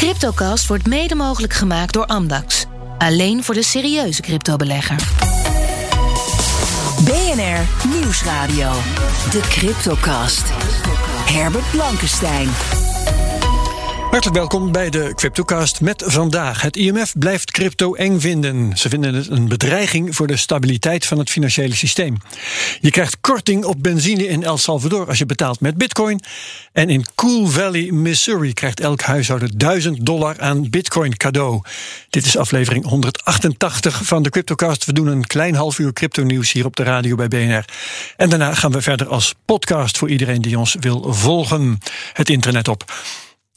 Cryptocast wordt mede mogelijk gemaakt door Amdax. Alleen voor de serieuze cryptobelegger. BNR Nieuwsradio. De Cryptocast. Herbert Blankenstein. Hartelijk welkom bij de CryptoCast met vandaag. Het IMF blijft crypto eng vinden. Ze vinden het een bedreiging voor de stabiliteit van het financiële systeem. Je krijgt korting op benzine in El Salvador als je betaalt met bitcoin. En in Cool Valley, Missouri krijgt elk huishouden 1000 dollar aan bitcoin cadeau. Dit is aflevering 188 van de CryptoCast. We doen een klein half uur crypto nieuws hier op de radio bij BNR. En daarna gaan we verder als podcast voor iedereen die ons wil volgen. Het internet op.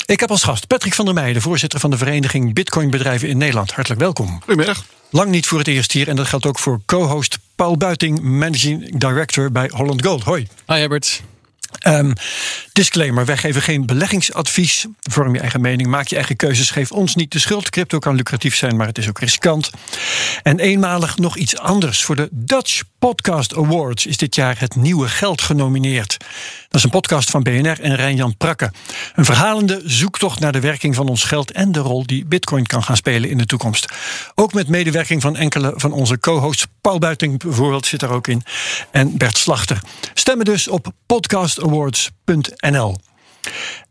Ik heb als gast Patrick van der Meijden, voorzitter van de Vereniging Bitcoinbedrijven in Nederland. Hartelijk welkom. Goedemiddag. Lang niet voor het eerst hier en dat geldt ook voor co-host Paul Buiting, Managing Director bij Holland Gold. Hoi. Hi Herbert. Um, disclaimer: wij geven geen beleggingsadvies. Vorm je eigen mening, maak je eigen keuzes. Geef ons niet de schuld. Crypto kan lucratief zijn, maar het is ook riskant. En eenmalig nog iets anders. Voor de Dutch Podcast Awards is dit jaar het nieuwe geld genomineerd. Dat is een podcast van BNR en Rijn-Jan Prakke. Een verhalende zoektocht naar de werking van ons geld en de rol die Bitcoin kan gaan spelen in de toekomst. Ook met medewerking van enkele van onze co-hosts. Paul Buiting bijvoorbeeld zit er ook in. En Bert Slachter. Stemmen dus op podcastawards.nl. NL.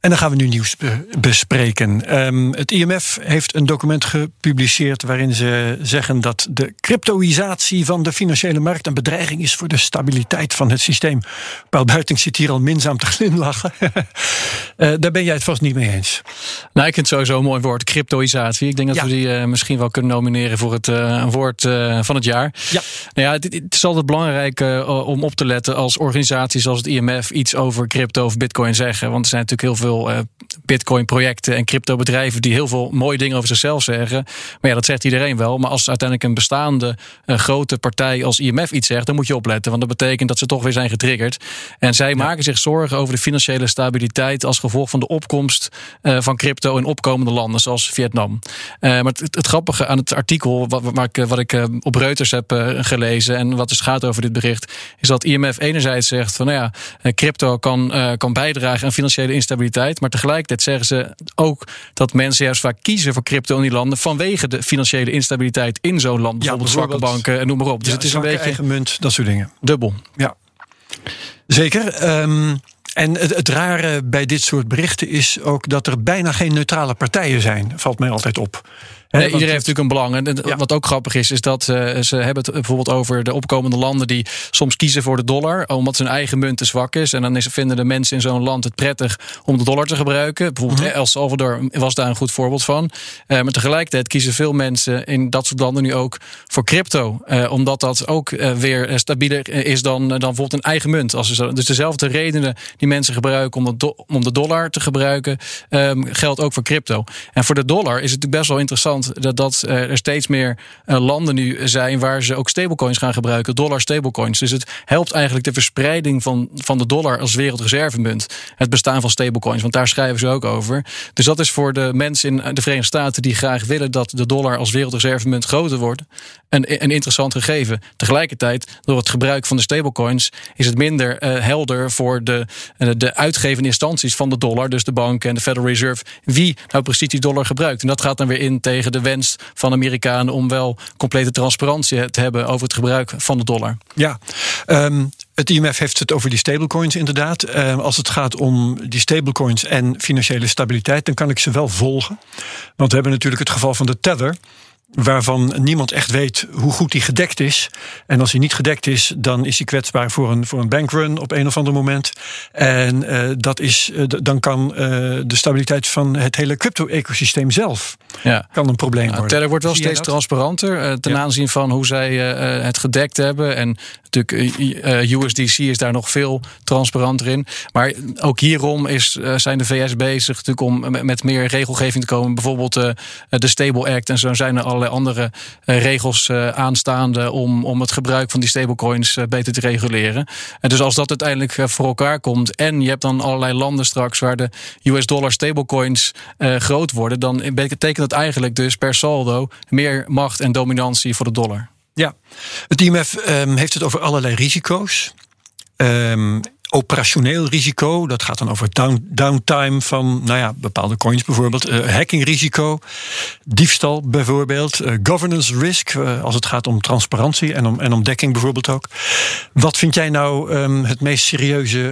En dan gaan we nu nieuws bespreken. Um, het IMF heeft een document gepubliceerd waarin ze zeggen dat de cryptoïsatie van de financiële markt een bedreiging is voor de stabiliteit van het systeem. Paul Buiting zit hier al minzaam te glimlachen. uh, daar ben jij het vast niet mee eens. Nou, ik vind het sowieso een mooi woord, cryptoïsatie. Ik denk dat ja. we die uh, misschien wel kunnen nomineren voor het uh, woord van het jaar. Ja. Nou ja, het, het is altijd belangrijk om op te letten als organisaties als het IMF iets over crypto of bitcoin zeggen. Want er zijn natuurlijk heel veel uh, Bitcoin-projecten en crypto-bedrijven die heel veel mooie dingen over zichzelf zeggen. Maar ja, dat zegt iedereen wel. Maar als uiteindelijk een bestaande uh, grote partij als IMF iets zegt, dan moet je opletten. Want dat betekent dat ze toch weer zijn getriggerd. En zij ja. maken zich zorgen over de financiële stabiliteit als gevolg van de opkomst uh, van crypto in opkomende landen, zoals Vietnam. maar het, het, grappige aan het artikel, wat, wat ik, wat ik op Reuters heb gelezen en wat dus gaat over dit bericht, is dat IMF enerzijds zegt van nou ja, crypto kan, kan bijdragen aan financiële instabiliteit. Maar tegelijkertijd zeggen ze ook dat mensen juist vaak kiezen voor crypto in die landen vanwege de financiële instabiliteit in zo'n land. Bijvoorbeeld, ja, bijvoorbeeld zwakke banken en noem maar op. Dus ja, het is een beetje eigen munt, dat soort dingen. Dubbel. Ja. Zeker. Um, en het, het, rare bij dit soort berichten is ook dat er bijna geen neutrale partijen zijn, valt mij altijd op. Nee, iedereen heeft natuurlijk een belang. En ja. wat ook grappig is, is dat uh, ze hebben het bijvoorbeeld over de opkomende landen die soms kiezen voor de dollar, omdat hun eigen munt te zwak is. En dan is, vinden de mensen in zo'n land het prettig om de dollar te gebruiken. Bijvoorbeeld -hmm. El Salvador was daar een goed voorbeeld van. Uh, maar tegelijkertijd kiezen veel mensen in dat soort landen nu ook voor crypto. Uh, omdat dat ook weer stabieler is dan, dan bijvoorbeeld een eigen munt. Als dus dezelfde redenen die mensen gebruiken om de, do, om de dollar te gebruiken, um, geldt ook voor crypto. En voor de dollar is het natuurlijk best wel interessant dat, dat er steeds meer landen nu zijn waar ze ook stablecoins gaan gebruiken, dollar stablecoins. Dus het helpt eigenlijk de verspreiding van, van de dollar als wereldreservemunt. Het bestaan van stablecoins, want daar schrijven ze ook over. Dus dat is voor de mensen in de Verenigde Staten die graag willen dat de dollar als wereldreservemunt groter wordt, een, een interessant gegeven. Tegelijkertijd, door het gebruik van de stablecoins, is het minder uh, helder voor de, de uitgevende instanties van de dollar, dus de banken en de Federal Reserve, wie nou precies die dollar gebruikt. En dat gaat dan weer in tegen de wens van Amerikanen om wel complete transparantie te hebben over het gebruik van de dollar. Ja, um, het IMF heeft het over die stablecoins inderdaad. Uh, als het gaat om die stablecoins en financiële stabiliteit, dan kan ik ze wel volgen. Want we hebben natuurlijk het geval van de Tether waarvan niemand echt weet hoe goed die gedekt is. En als hij niet gedekt is, dan is hij kwetsbaar voor een, voor een bankrun op een of ander moment. En uh, dat is, uh, dan kan uh, de stabiliteit van het hele crypto-ecosysteem zelf ja. kan een probleem worden. Tether wordt wel steeds transparanter ten ja. aanzien van hoe zij het gedekt hebben. En natuurlijk USDC is daar nog veel transparanter in. Maar ook hierom is, zijn de VS bezig natuurlijk om met meer regelgeving te komen. Bijvoorbeeld de Stable Act en zo zijn er allerlei andere regels aanstaande om, om het gebruik van die stablecoins beter te reguleren. En dus als dat uiteindelijk voor elkaar komt en je hebt dan allerlei landen straks waar de US dollar stablecoins groot worden, dan betekent dat eigenlijk dus per saldo meer macht en dominantie voor de dollar. Ja, het IMF um, heeft het over allerlei risico's. Um, operationeel risico. Dat gaat dan over down, downtime van nou ja, bepaalde coins bijvoorbeeld. Uh, hackingrisico, diefstal bijvoorbeeld. Uh, governance risk, uh, als het gaat om transparantie en om, en om dekking bijvoorbeeld ook. Wat vind jij nou um, het meest serieuze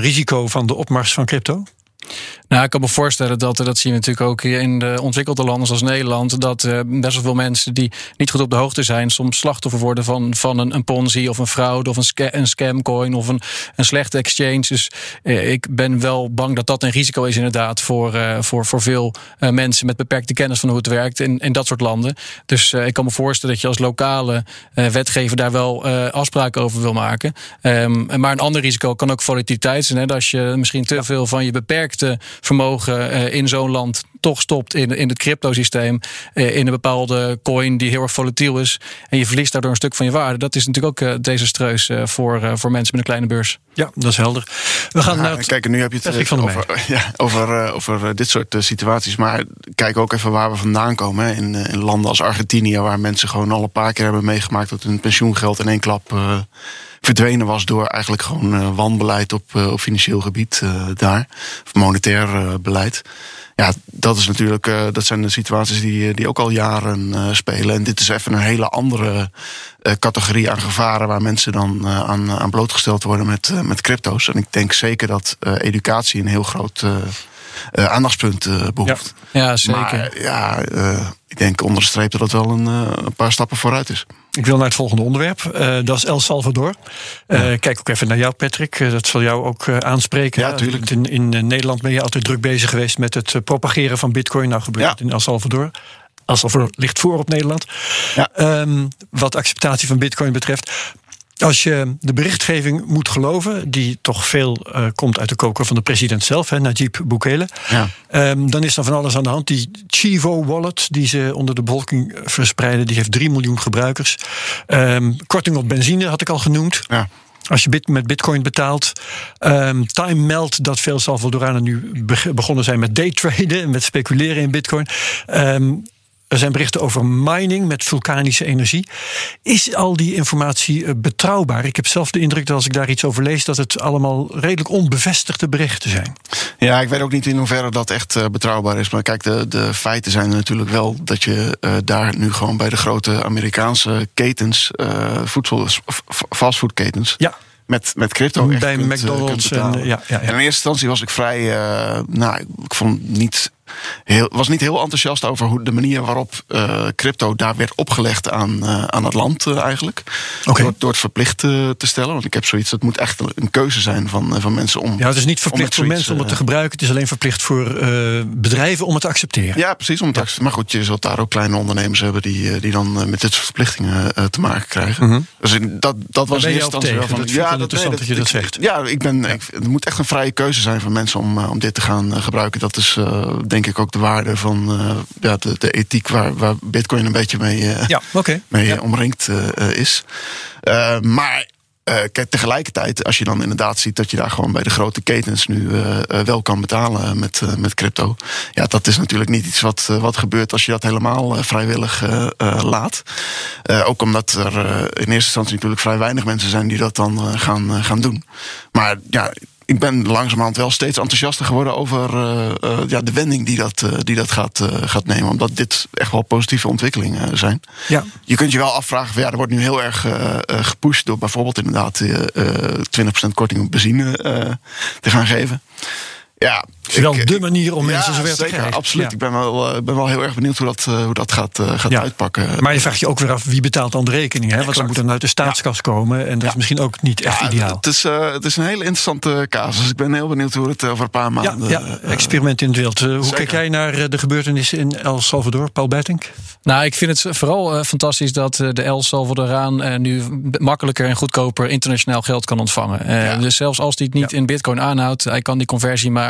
risico van de opmars van crypto? Nou, ik kan me voorstellen dat, dat zie je natuurlijk ook in de ontwikkelde landen zoals Nederland, dat uh, best wel veel mensen die niet goed op de hoogte zijn, soms slachtoffer worden van, van een, een Ponzi of een fraude of een, sca een scamcoin of een, een slechte exchange. Dus uh, ik ben wel bang dat dat een risico is inderdaad voor, voor, voor veel mensen met beperkte kennis van hoe het werkt in, in dat soort landen. Dus ik kan me voorstellen dat je als lokale wetgever daar wel afspraken over wil maken. Um, maar een ander risico kan ook volatiliteit zijn. Hè? Als je misschien te veel van je beperkte vermogen uh, in zo'n land toch stopt in, in het cryptosysteem. Uh, in een bepaalde coin die heel erg volatiel is. En je verliest daardoor een stuk van je waarde. Dat is natuurlijk ook uh, desastreus voor, voor mensen met een kleine beurs. Ja, dat is helder. We gaan ja, naar het... Kijk, nu heb je het over, ja, over, over dit soort situaties. Maar kijk ook even waar we vandaan komen. Hè. In, in landen als Argentinië, waar mensen gewoon al een paar keer hebben meegemaakt dat hun pensioengeld in één klap verdwenen was door eigenlijk gewoon wanbeleid op, op financieel gebied daar. Of monetair beleid. Ja, dat is natuurlijk, dat zijn de situaties die, die ook al jaren spelen. En dit is even een hele andere categorie aan gevaren waar mensen dan aan, aan blootgesteld worden met, met crypto's. En ik denk zeker dat educatie een heel groot aandachtspunt behoeft. Ja, ja zeker. Maar, ja, ik denk onderstreept dat het wel een, een paar stappen vooruit is. Ik wil naar het volgende onderwerp. Uh, dat is El Salvador. Uh, ja. Kijk ook even naar jou, Patrick. Uh, dat zal jou ook aanspreken. Ja, tuurlijk. In, in Nederland ben je altijd druk bezig geweest met het propageren van Bitcoin. Nou gebeurt het ja. in El Salvador. El Salvador ligt voor op Nederland. Ja. Um, wat acceptatie van Bitcoin betreft. Als je de berichtgeving moet geloven, die toch veel uh, komt uit de koker van de president zelf, hè, Najib Bukele, ja. um, dan is er van alles aan de hand. Die Chivo wallet, die ze onder de bevolking verspreiden, die heeft 3 miljoen gebruikers. Um, korting op benzine had ik al genoemd. Ja. Als je bit met bitcoin betaalt. Um, time meldt dat veel Salvadoranen nu begonnen zijn met daytraden en met speculeren in bitcoin. Um, er zijn berichten over mining met vulkanische energie. Is al die informatie betrouwbaar? Ik heb zelf de indruk dat als ik daar iets over lees, dat het allemaal redelijk onbevestigde berichten zijn. Ja, ik weet ook niet in hoeverre dat echt betrouwbaar is. Maar kijk, de, de feiten zijn natuurlijk wel dat je uh, daar nu gewoon bij de grote Amerikaanse ketens, uh, voedsel, fastfoodketens. Ja met, met crypto. Bij kunt, McDonald's. Kunt en, ja, ja, ja. En in eerste instantie was ik vrij. Uh, nou, ik vond niet. Heel, was niet heel enthousiast over hoe de manier waarop uh, crypto daar werd opgelegd aan, uh, aan het land eigenlijk. Okay. Door, door het verplicht te stellen. Want ik heb zoiets, dat moet echt een keuze zijn van, van mensen om. Ja, het is niet verplicht voor mensen om het te gebruiken. Het is alleen verplicht voor bedrijven om het te accepteren. Ja, precies. Om het ja. Maar goed, je zult daar ook kleine ondernemers hebben die, die dan met dit soort verplichtingen te maken krijgen. -hmm. Dus dat, dat was instantie wel van. Dat ja, dat, nee, dat, dat, je dat zegt. Ja, ik ben, ja. Ik, het moet echt een vrije keuze zijn van mensen om, om dit te gaan gebruiken. Dat is uh, denk ik ook de waarde van ja, de, de ethiek waar, waar Bitcoin een beetje mee, ja, okay. mee ja. omringd is. maar kijk, tegelijkertijd, als je dan inderdaad ziet dat je daar gewoon bij de grote ketens nu wel kan betalen met, met crypto. Ja, dat is natuurlijk niet iets wat, wat gebeurt als je dat helemaal vrijwillig laat. ook omdat er in eerste instantie natuurlijk vrij weinig mensen zijn die dat dan gaan, gaan doen. Maar ja, ik ben langzamerhand wel steeds enthousiaster geworden over uh, uh, ja, de wending die dat, uh, die dat gaat, gaat nemen. Omdat dit echt wel positieve ontwikkelingen zijn. Ja. Je kunt je wel afvragen, ja, er wordt nu heel erg gepusht door bijvoorbeeld inderdaad 20% korting op benzine te gaan geven. Ja, het is wel de manier om ja, mensen zover zeker, te krijgen. Absoluut. Ja. Ik ben wel, ben wel heel erg benieuwd hoe dat, hoe dat gaat, gaat ja. uitpakken. Maar je vraagt je ook weer af wie betaalt dan de rekening. Hè? Want dan moet dan uit de staatskas komen. En dat is misschien ook niet echt ideaal. Het is, uh, het is een hele interessante casus. Ik ben heel benieuwd hoe het over een paar maanden... Ja, ja experiment in het wild. Uh, hoe kijk jij naar de gebeurtenissen in El Salvador, Paul Buitink? Nou, ik vind het vooral uh, fantastisch dat de El Salvadoraan nu makkelijker en goedkoper internationaal geld kan ontvangen. Ja. Dus zelfs als hij het niet in bitcoin aanhoudt, hij kan die conversie maken.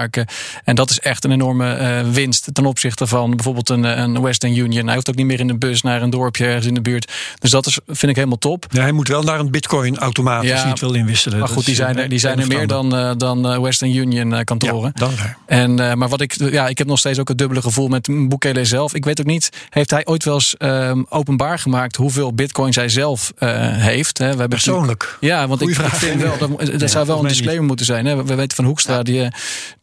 En dat is echt een enorme uh, winst ten opzichte van bijvoorbeeld een, een Western Union. Hij hoeft ook niet meer in de bus naar een dorpje ergens in de buurt. Dus dat is, vind ik helemaal top. Ja, hij moet wel naar een bitcoin-automaat ja, als hij het wil inwisselen. Maar goed, dat die zijn er, die zijn er meer dan, uh, dan Western Union kantoren. Ja, dan en, uh, maar wat ik, ja, ik heb nog steeds ook het dubbele gevoel met Bukele zelf. Ik weet ook niet, heeft hij ooit wel eens ehm, openbaar gemaakt hoeveel bitcoin zij zelf heeft. Hè. We hebben Persoonlijk? Ja, want ik, ik, vind wel, dat, dat zou wel een disclaimer moeten zijn. Hè. We weten van Hoekstra, die,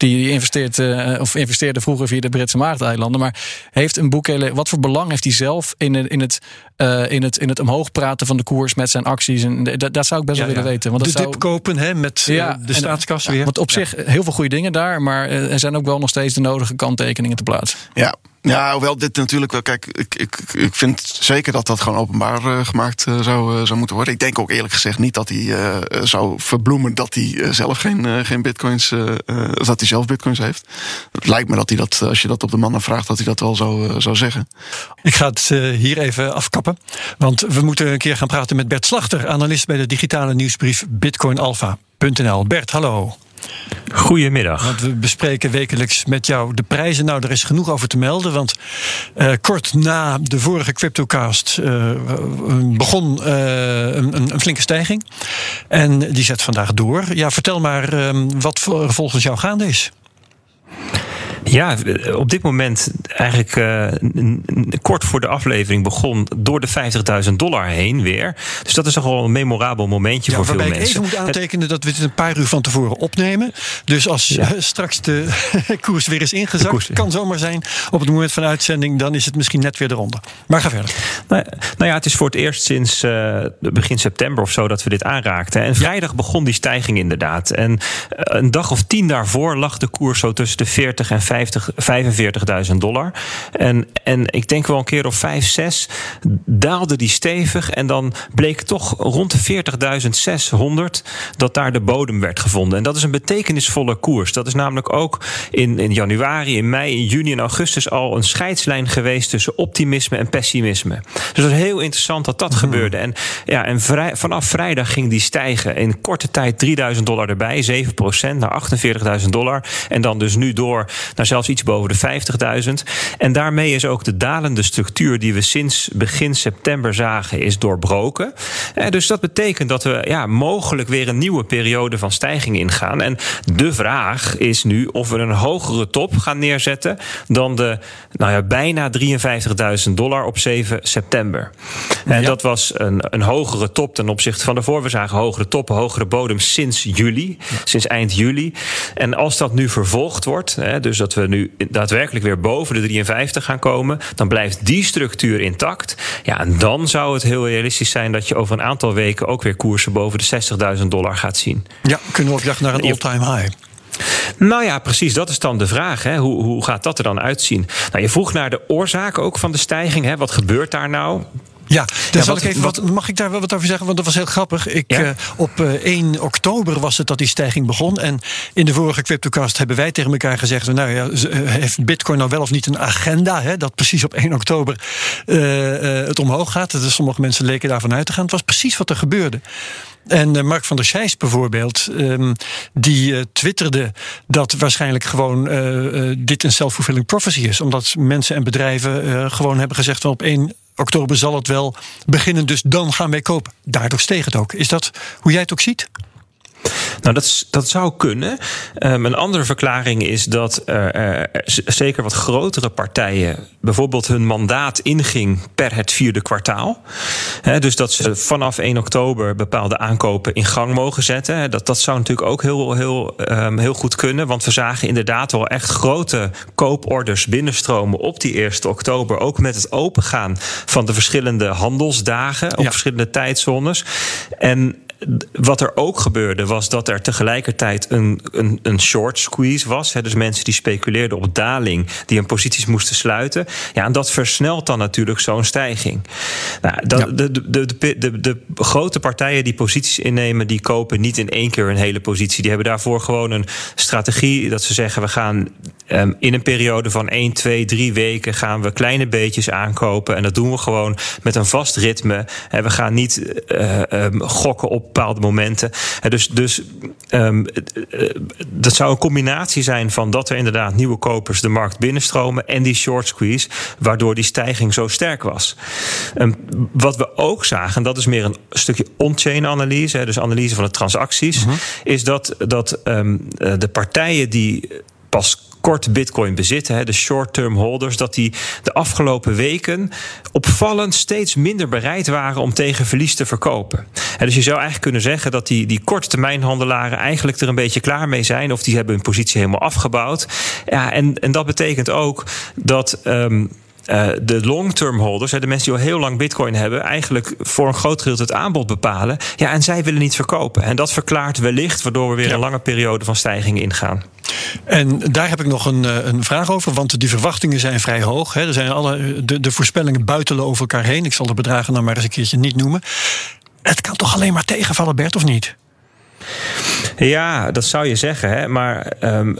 die investeert, of investeerde vroeger via de Britse Maagdeilanden. Maar heeft een boek, wat voor belang heeft hij zelf in, in, het, in, het, in het omhoog praten van de koers met zijn acties? En dat, dat zou ik best wel willen weten. Want de dat dip kopen hè, met de staatskas weer. Want op zich heel veel goede dingen daar, maar er zijn ook wel nog steeds de nodige kanttekeningen te plaatsen. Ja, ja, hoewel dit natuurlijk wel. Kijk, ik, ik, ik vind zeker dat dat gewoon openbaar uh, gemaakt uh, zou, uh, zou moeten worden. Ik denk ook eerlijk gezegd niet dat hij zou verbloemen dat hij zelf geen, geen bitcoins. dat hij zelf bitcoins heeft. Het lijkt me dat hij dat, als je dat op de mannen vraagt, dat hij dat wel zou, zou zeggen. Ik ga het hier even afkappen. Want we moeten een keer gaan praten met Bert Slachter, analist bij de digitale nieuwsbrief bitcoinalpha.nl. Bert, hallo. Goedemiddag. Want we bespreken wekelijks met jou de prijzen. Nou, er is genoeg over te melden. Want uh, kort na de vorige CryptoCast uh, begon uh, een, een, flinke stijging. En die zet vandaag door. Ja, vertel maar wat volgens jou gaande is. Ja, op dit moment eigenlijk uh, kort voor de aflevering begon door de 50.000 dollar heen weer. Dus dat is toch wel een memorabel momentje ja, voor veel mensen. Ik even moet aantekenen dat we het een paar uur van tevoren opnemen. Dus als ja. straks de koers weer is ingezakt, koers, kan zomaar zijn op het moment van uitzending, dan is het misschien net weer eronder. Maar ga verder. Nou, nou ja, het is voor het eerst sinds uh, begin september of zo dat we dit aanraakten. En vrijdag begon die stijging inderdaad. En een dag of tien daarvoor lag de koers zo tussen de 40 en 45.000 dollar. En, en ik denk wel een keer of 5, 6 daalde die stevig. En dan bleek toch rond de 40.600 dat daar de bodem werd gevonden. En dat is een betekenisvolle koers. Dat is namelijk ook in, in januari, in mei, in juni en augustus al een scheidslijn geweest tussen optimisme en pessimisme. Dus dat is heel interessant dat dat hmm. gebeurde. En, ja, en vrij, vanaf vrijdag ging die stijgen. In korte tijd 3000 dollar erbij, 7% naar 48.000 dollar. En dan dus nu door naar zelfs iets boven de 50.000. En daarmee is ook de dalende structuur die we sinds begin september zagen, is doorbroken. Eh, dus dat betekent dat we ja, mogelijk weer een nieuwe periode van stijging ingaan. En de vraag is nu of we een hogere top gaan neerzetten dan de nou ja, bijna 53.000 dollar op 7 september. En ja. dat was een, een hogere top ten opzichte van daarvoor. We zagen hogere toppen, hogere bodem sinds juli, sinds eind juli. En als dat nu vervolgd wordt, dus dat we nu daadwerkelijk weer boven de 53 gaan komen, dan blijft die structuur intact. Ja, en dan zou het heel realistisch zijn dat je over een aantal weken ook weer koersen boven de 60.000 dollar gaat zien. Ja, kunnen we op jacht naar een all-time high. Nou ja, precies. Dat is dan de vraag. Hè. Hoe, hoe gaat dat er dan uitzien? Nou, je vroeg naar de oorzaak ook van de stijging. Hè. Wat gebeurt daar nou? Ja, daar zal ik even wat, mag ik daar wel wat over zeggen? Want dat was heel grappig. Ik, ja? uh, op uh, eh, 1 oktober was het dat die stijging begon. En in de vorige CryptoCast hebben wij tegen elkaar gezegd... nou ja, eh, heeft Bitcoin nou wel of niet een agenda... Hè, dat precies op 1 oktober uh, het omhoog gaat. Dus sommige mensen leken daarvan uit te gaan. Het was precies wat er gebeurde. En Mark van der Scheijs bijvoorbeeld, um, die twitterde dat waarschijnlijk gewoon dit een self-fulfilling prophecy is. Omdat mensen en bedrijven gewoon hebben gezegd van op 1 oktober zal het wel beginnen, dus dan gaan wij kopen. Daardoor steeg het ook. Is dat hoe jij het ook ziet? Nou, dat, dat zou kunnen. Um, een andere verklaring is dat uh, zeker wat grotere partijen bijvoorbeeld hun mandaat inging per het vierde kwartaal. He, dus dat ze vanaf 1 oktober bepaalde aankopen in gang mogen zetten. Dat, dat zou natuurlijk ook heel, heel, um, heel goed kunnen. Want we zagen inderdaad wel echt grote kooporders binnenstromen op die 1 oktober. Ook met het opengaan van de verschillende handelsdagen op ja. verschillende tijdzones. En wat er ook gebeurde was dat er tegelijkertijd een, een, een short squeeze was. Hè, dus mensen die speculeerden op daling, die hun posities moesten sluiten. Ja, en dat versnelt dan natuurlijk zo'n stijging. Nou, dat, ja. de, de, de, de, de grote partijen die posities innemen, die kopen niet in één keer een hele positie. Die hebben daarvoor gewoon een strategie dat ze zeggen: we gaan um, in een periode van 1, 2, 3 weken gaan we kleine beetjes aankopen. En dat doen we gewoon met een vast ritme. En we gaan niet uh, um, gokken op bepaalde momenten. Dus, dus um, dat zou een combinatie zijn van dat er inderdaad nieuwe kopers de markt binnenstromen en die short squeeze, waardoor die stijging zo sterk was. Wat we ook zagen, en dat is meer een stukje on-chain analyse, dus analyse van de transacties, uh -huh. is dat, dat de partijen die pas kort bitcoin bezitten, de short-term holders, dat die de afgelopen weken opvallend steeds minder bereid waren om tegen verlies te verkopen. dus je zou eigenlijk kunnen zeggen dat die, die korttermijnhandelaren eigenlijk er een beetje klaar mee zijn, of die hebben hun positie helemaal afgebouwd. Ja, en, en dat betekent ook dat. Um, uh, de long-term holders, de mensen die al heel lang bitcoin hebben, eigenlijk voor een groot gedeelte het aanbod bepalen. Ja, en zij willen niet verkopen. En dat verklaart wellicht waardoor we weer een lange periode van stijging ingaan. En daar heb ik nog een, eh, een vraag over, want die verwachtingen zijn vrij hoog. Hè. Er zijn alle, de, de voorspellingen buitelen over elkaar heen. Ik zal de bedragen dan maar eens een keertje niet noemen. Het kan toch alleen maar tegenvallen, Bert, of niet? Ja, dat zou je zeggen. Hè? Maar um,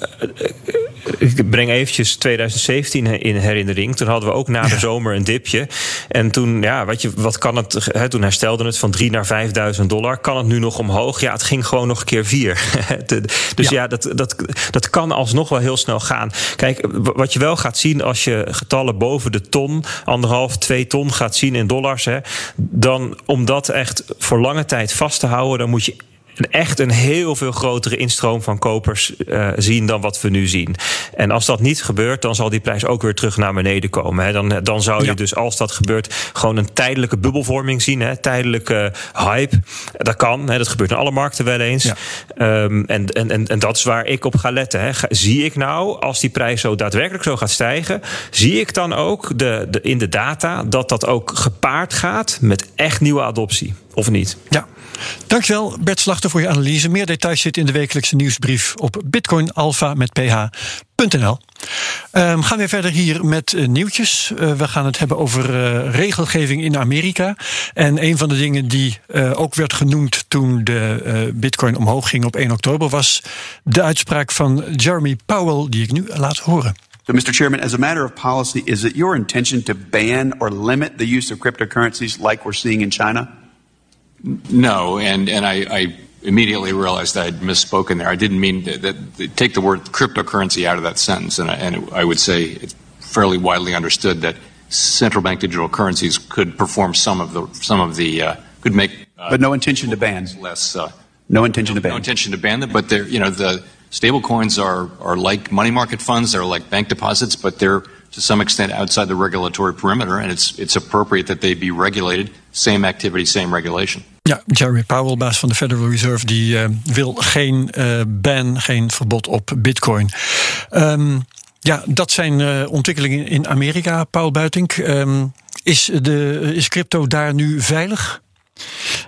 ik breng eventjes 2017 in herinnering. Toen hadden we ook na de zomer een dipje. En toen, ja, wat, je, wat kan het? Hè, toen herstelde het van 3 naar 5000 dollar. Kan het nu nog omhoog? Ja, het ging gewoon nog een keer 4. dus ja, dat, dat, dat kan alsnog wel heel snel gaan. Kijk, wat je wel gaat zien als je getallen boven de ton, anderhalf, twee ton gaat zien in dollars. Hè, dan om dat echt voor lange tijd vast te houden, dan moet je echt een heel veel grotere instroom van kopers uh, zien dan wat we nu zien. En als dat niet gebeurt, dan zal die prijs ook weer terug naar beneden komen. Hè. Dan, dan zou je dus, als dat gebeurt, gewoon een tijdelijke bubbelvorming zien. Hè. Tijdelijke hype. Dat kan. Hè. Dat gebeurt in alle markten wel eens. Ja. Um, en, en, en, en dat is waar ik op ga letten. Hè. Zie ik nou, als die prijs zo daadwerkelijk zo gaat stijgen, zie ik dan ook de, de, in de data dat dat ook gepaard gaat met echt nieuwe adoptie? Of niet? Ja. Dankjewel Bert Slachter voor je analyse. Meer details zitten in de wekelijkse nieuwsbrief op bitcoinalpha met ph.nl. Um, gaan we verder hier met uh, nieuwtjes. Uh, we gaan het hebben over uh, regelgeving in Amerika. En een van de dingen die ook werd genoemd toen de bitcoin omhoog ging op 1 oktober... was de uitspraak van Jeremy Powell, die ik nu laat horen. Mr. Chairman, as a matter of policy, is it your intention to ban or limit the use of cryptocurrencies like we're seeing in China? No, and and I, I, immediately realized I'd misspoken there. I didn't mean that, that take the word cryptocurrency out of that sentence, and I, and I would say it's fairly widely understood that central bank digital currencies could perform some of the some of the uh, could make. Uh, but no intention to ban. Less. Uh, no intention no, to ban. No intention to ban them, but they're you know the stable coins are are like money market funds. They're like bank deposits, but they're to some extent outside the regulatory perimeter, and it's it's appropriate that they be regulated. Same activity, same regulation. Ja, Jeremy Powell, baas van de Federal Reserve, die uh, wil geen uh, ban, geen verbod op Bitcoin. Um, ja, dat zijn uh, ontwikkelingen in Amerika, Paul Buitink. Um, is, de, is crypto daar nu veilig?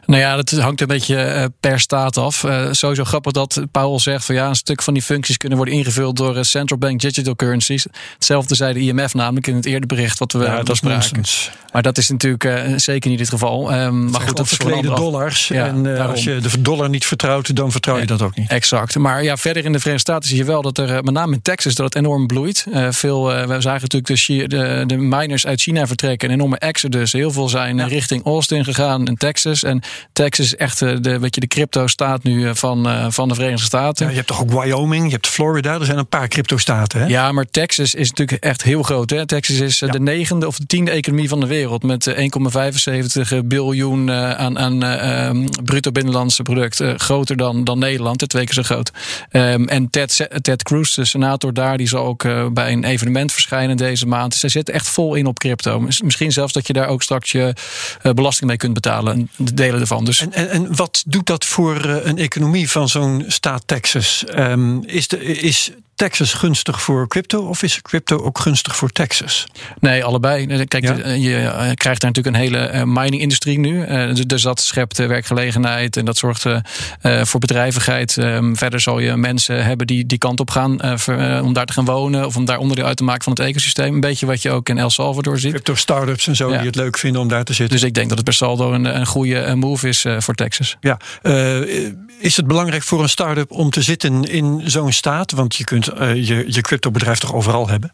Nou ja, dat hangt een beetje eh, per staat af. Uh, sowieso grappig dat Paul zegt van ja, een stuk van die functies kunnen worden ingevuld door eh, central bank digital currencies. Hetzelfde zei de IMF namelijk in het eerder bericht wat we ja, bespraken. Maar dat is natuurlijk uh, zeker niet het geval. Um, maar goed, dat is dollars. Ja, en uh, als je de dollar niet vertrouwt, dan vertrouw je dat ook niet. Exact. Maar ja, verder in de Verenigde Staten zie je wel dat er, met name in Texas, dat het enorm bloeit. Veel, we zagen natuurlijk de, de, de, miners uit China vertrekken, een enorme exodus. Heel veel zijn richting Austin gegaan in Texas. En Texas is echt de, weet je, de crypto-staat nu van, van de Verenigde Staten. Ja, je hebt toch ook Wyoming, je hebt Florida, er zijn een paar crypto-staten. Hè? Ja, maar Texas is natuurlijk echt heel groot. Hè? Texas is de negende of de tiende economie van de wereld met 1,75 biljoen aan, aan uh, bruto binnenlandse product. Uh, groter dan, dan Nederland, twee keer zo groot. Um, en Ted, Ted Cruz, de senator daar, die zal ook bij een evenement verschijnen deze maand. Dus zij zitten echt vol in op crypto. Misschien zelfs dat je daar ook straks je belasting mee kunt betalen. De delen ervan. Dus. En, en, en wat doet dat voor een economie van zo'n staat Texas? Um, is, de, is Texas gunstig voor crypto of is crypto ook gunstig voor Texas? Nee, allebei. Kijk, ja? je eh, krijgt daar natuurlijk een hele eh, mining-industrie nu. Eh, dus dat schept werkgelegenheid en dat zorgt voor bedrijvigheid. Ehm, verder zal je mensen hebben die die kant op gaan om daar te gaan wonen of om daar onderdeel uit te maken van het ecosysteem. Een beetje wat je ook in El Salvador ziet. Crypto startups en zo die het leuk vinden om daar te zitten. Dus ik denk dat het per saldo een, een goede move is voor Texas. Ja, is het belangrijk voor een start-up om te zitten in zo'n staat? Want je kunt uh, je, je cryptobedrijf toch overal hebben?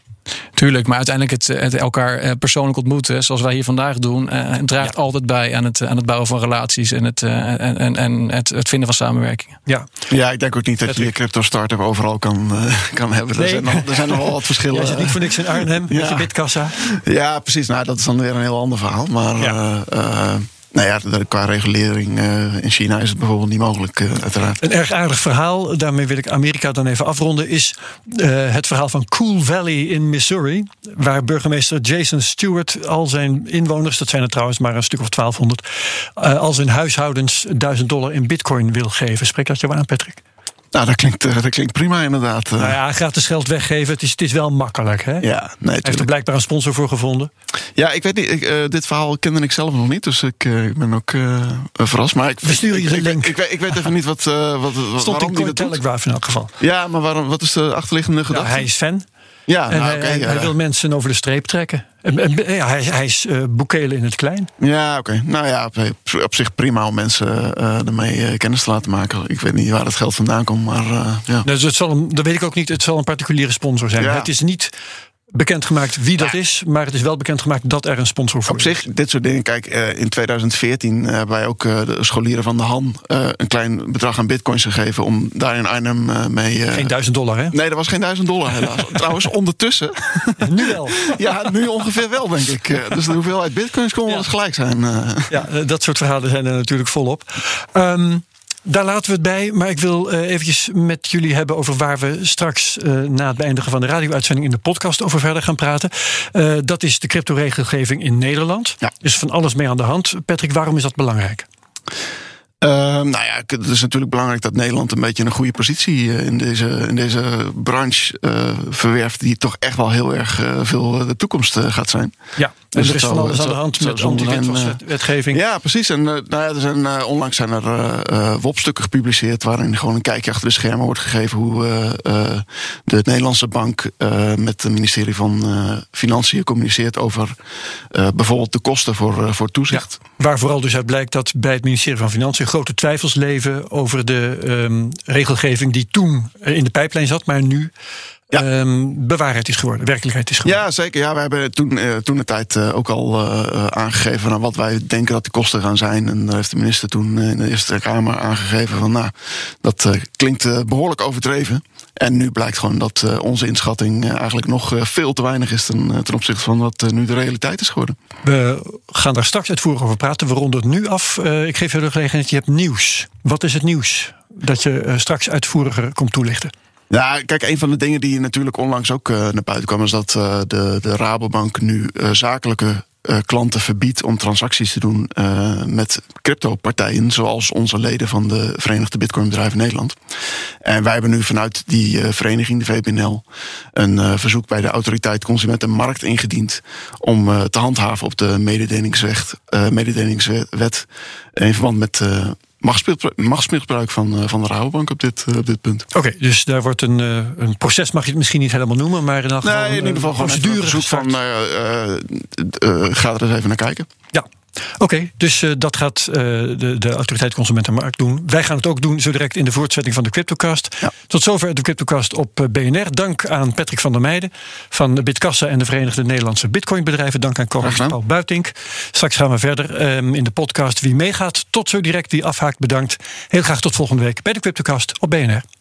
Tuurlijk, maar uiteindelijk het, het elkaar eh, persoonlijk ontmoeten, zoals wij hier vandaag doen, uh, draagt ja. altijd bij aan het, aan het bouwen van relaties en het, uh, en, en het, het vinden van samenwerkingen. Ja. ja, ik denk ook niet dat je je crypto startup overal kan, kan hebben. Nee. Er, zijn nog, er zijn nog wel wat verschillen. Jij zit niet voor niks in Arnhem ja. met je bitkassa. Ja, precies. Nou, dat is dan weer een heel ander verhaal. Maar ja Nou ja, qua regulering uh, in China is het bijvoorbeeld niet mogelijk, uh, uiteraard. Een erg aardig verhaal, daarmee wil ik Amerika dan even afronden, is uh, het verhaal van Cool Valley in Missouri. Waar burgemeester Jason Stewart al zijn inwoners, dat zijn er trouwens maar een stuk of 1200, al zijn huishoudens 1000 dollar in bitcoin wil geven. Spreek dat je aan, Patrick? Nou, dat klinkt, dat klinkt prima inderdaad. Nou ja, gratis geld weggeven, het is, het is wel makkelijk. Hè? Ja, nee, Heeft er blijkbaar een sponsor voor gevonden? Ja, ik weet niet. Ik, uh, dit verhaal kende ik zelf nog niet, dus ik, uh, ben ook uh, verrast. Maar ik, We sturen je een link. Ik, ik, weet, ik, weet even niet wat. wat, wat Stond in Coin Telegraph in elk geval. Ja, maar waarom, wat is de achterliggende gedachte? Nou, hij is fan. Ja, en nou, hij, okay, hij, ja. hij wil mensen over de streep trekken. En, en, ja, hij, hij is uh, boekelen in het klein. Ja, oké. Okay. Nou ja, op, op, zich prima om mensen uh, ermee uh, kennis te laten maken. Ik weet niet waar het geld vandaan komt, maar ja. Dus het zal een, dat weet ik ook niet. Het zal een particuliere sponsor zijn. Ja. Het is niet bekendgemaakt wie dat Ja. is, maar het is wel bekendgemaakt dat er een sponsor voor Op is. zich, dit soort dingen. Kijk, eh, in 2014 hebben wij ook eh, de scholieren van de Han eh, een klein bedrag aan bitcoins gegeven om daar in Arnhem mee. Geen duizend dollar, hè? Nee, dat was geen duizend dollar helaas. Trouwens, ondertussen. Nu wel. ja, nu ongeveer wel, denk ik. Dus de hoeveelheid bitcoins kon wel Ja. eens gelijk zijn. Ja, dat soort verhalen zijn er natuurlijk volop. Ehm, daar laten we het bij, maar ik wil eh, eventjes met jullie hebben over waar we straks eh, na het beëindigen van de radio-uitzending in de podcast over verder gaan praten. Eh, dat is de crypto-regelgeving in Nederland. Ja. Er is van alles mee aan de hand. Patrick, waarom is dat belangrijk? Ehm, nou ja, het is natuurlijk belangrijk dat Nederland een beetje een goede positie eh, in deze, in deze branche eh, verwerft, die toch echt wel heel erg eh, veel de toekomst gaat zijn. Ja, Dus er is van alles aan de hand met online, anti-witwaswetgeving. Ja, precies. En nou ja, er zijn, onlangs zijn er WOP-stukken gepubliceerd waarin gewoon een kijkje achter de schermen wordt gegeven hoe de Nederlandse bank met het ministerie van Financiën communiceert over bijvoorbeeld de kosten voor, voor toezicht. Waar vooral dus uit blijkt dat bij het ministerie van Financiën grote twijfels leven over de ehm, regelgeving die toen in de pijplijn zat, maar nu Ja. ehm, bewaarheid is geworden, werkelijkheid is geworden. Ja, zeker. Ja, we hebben toen, eh, toen de tijd eh, ook al eh, aangegeven van, nou, wat wij denken dat de kosten gaan zijn. En daar heeft de minister toen in de Eerste Kamer aangegeven van nou, dat klinkt eh, behoorlijk overdreven. En nu blijkt gewoon dat eh, onze inschatting eh, eigenlijk nog eh, veel te weinig is ten, ten opzichte van wat nu de realiteit is geworden. We gaan daar straks uitvoerig over praten. We ronden het nu af. Ik geef je de gelegenheid, je hebt nieuws. Wat is het nieuws dat je straks uitvoeriger komt toelichten? Ja, kijk, een van de dingen die natuurlijk onlangs ook naar buiten kwam, is dat de, de Rabobank nu zakelijke eh, klanten verbiedt om transacties te doen eh, met crypto-partijen, zoals onze leden van de Verenigde Bitcoinbedrijven Nederland. En wij hebben nu vanuit die eh, vereniging, de VPNL, een verzoek bij de Autoriteit Consument en Markt ingediend om te handhaven op de mededelingswet, mededelingswet in verband met machtsmisbruik- van, eh, van de Rabobank op dit, eh, op dit punt. Oké, dus daar wordt een, eh, een proces, mag je het misschien niet helemaal noemen, maar in Nee, in ieder geval procedure een gestart. van uh, uh, uh, ga er eens even naar kijken. Ja, oké. dus uh, dat gaat uh, de, de autoriteit Consument en Markt doen. Wij gaan het ook doen zo direct in de voortzetting van de Cryptocast. Ja. Tot zover de Cryptocast op BNR. Dank aan Patrick van der Meijden van Bitkassa en de Verenigde Nederlandse Bitcoinbedrijven. Dank aan co-host Paul Buitink. Straks gaan we verder um, in de podcast. Wie meegaat, tot zo direct. Wie afhaakt, bedankt. Heel graag tot volgende week bij de Cryptocast op BNR.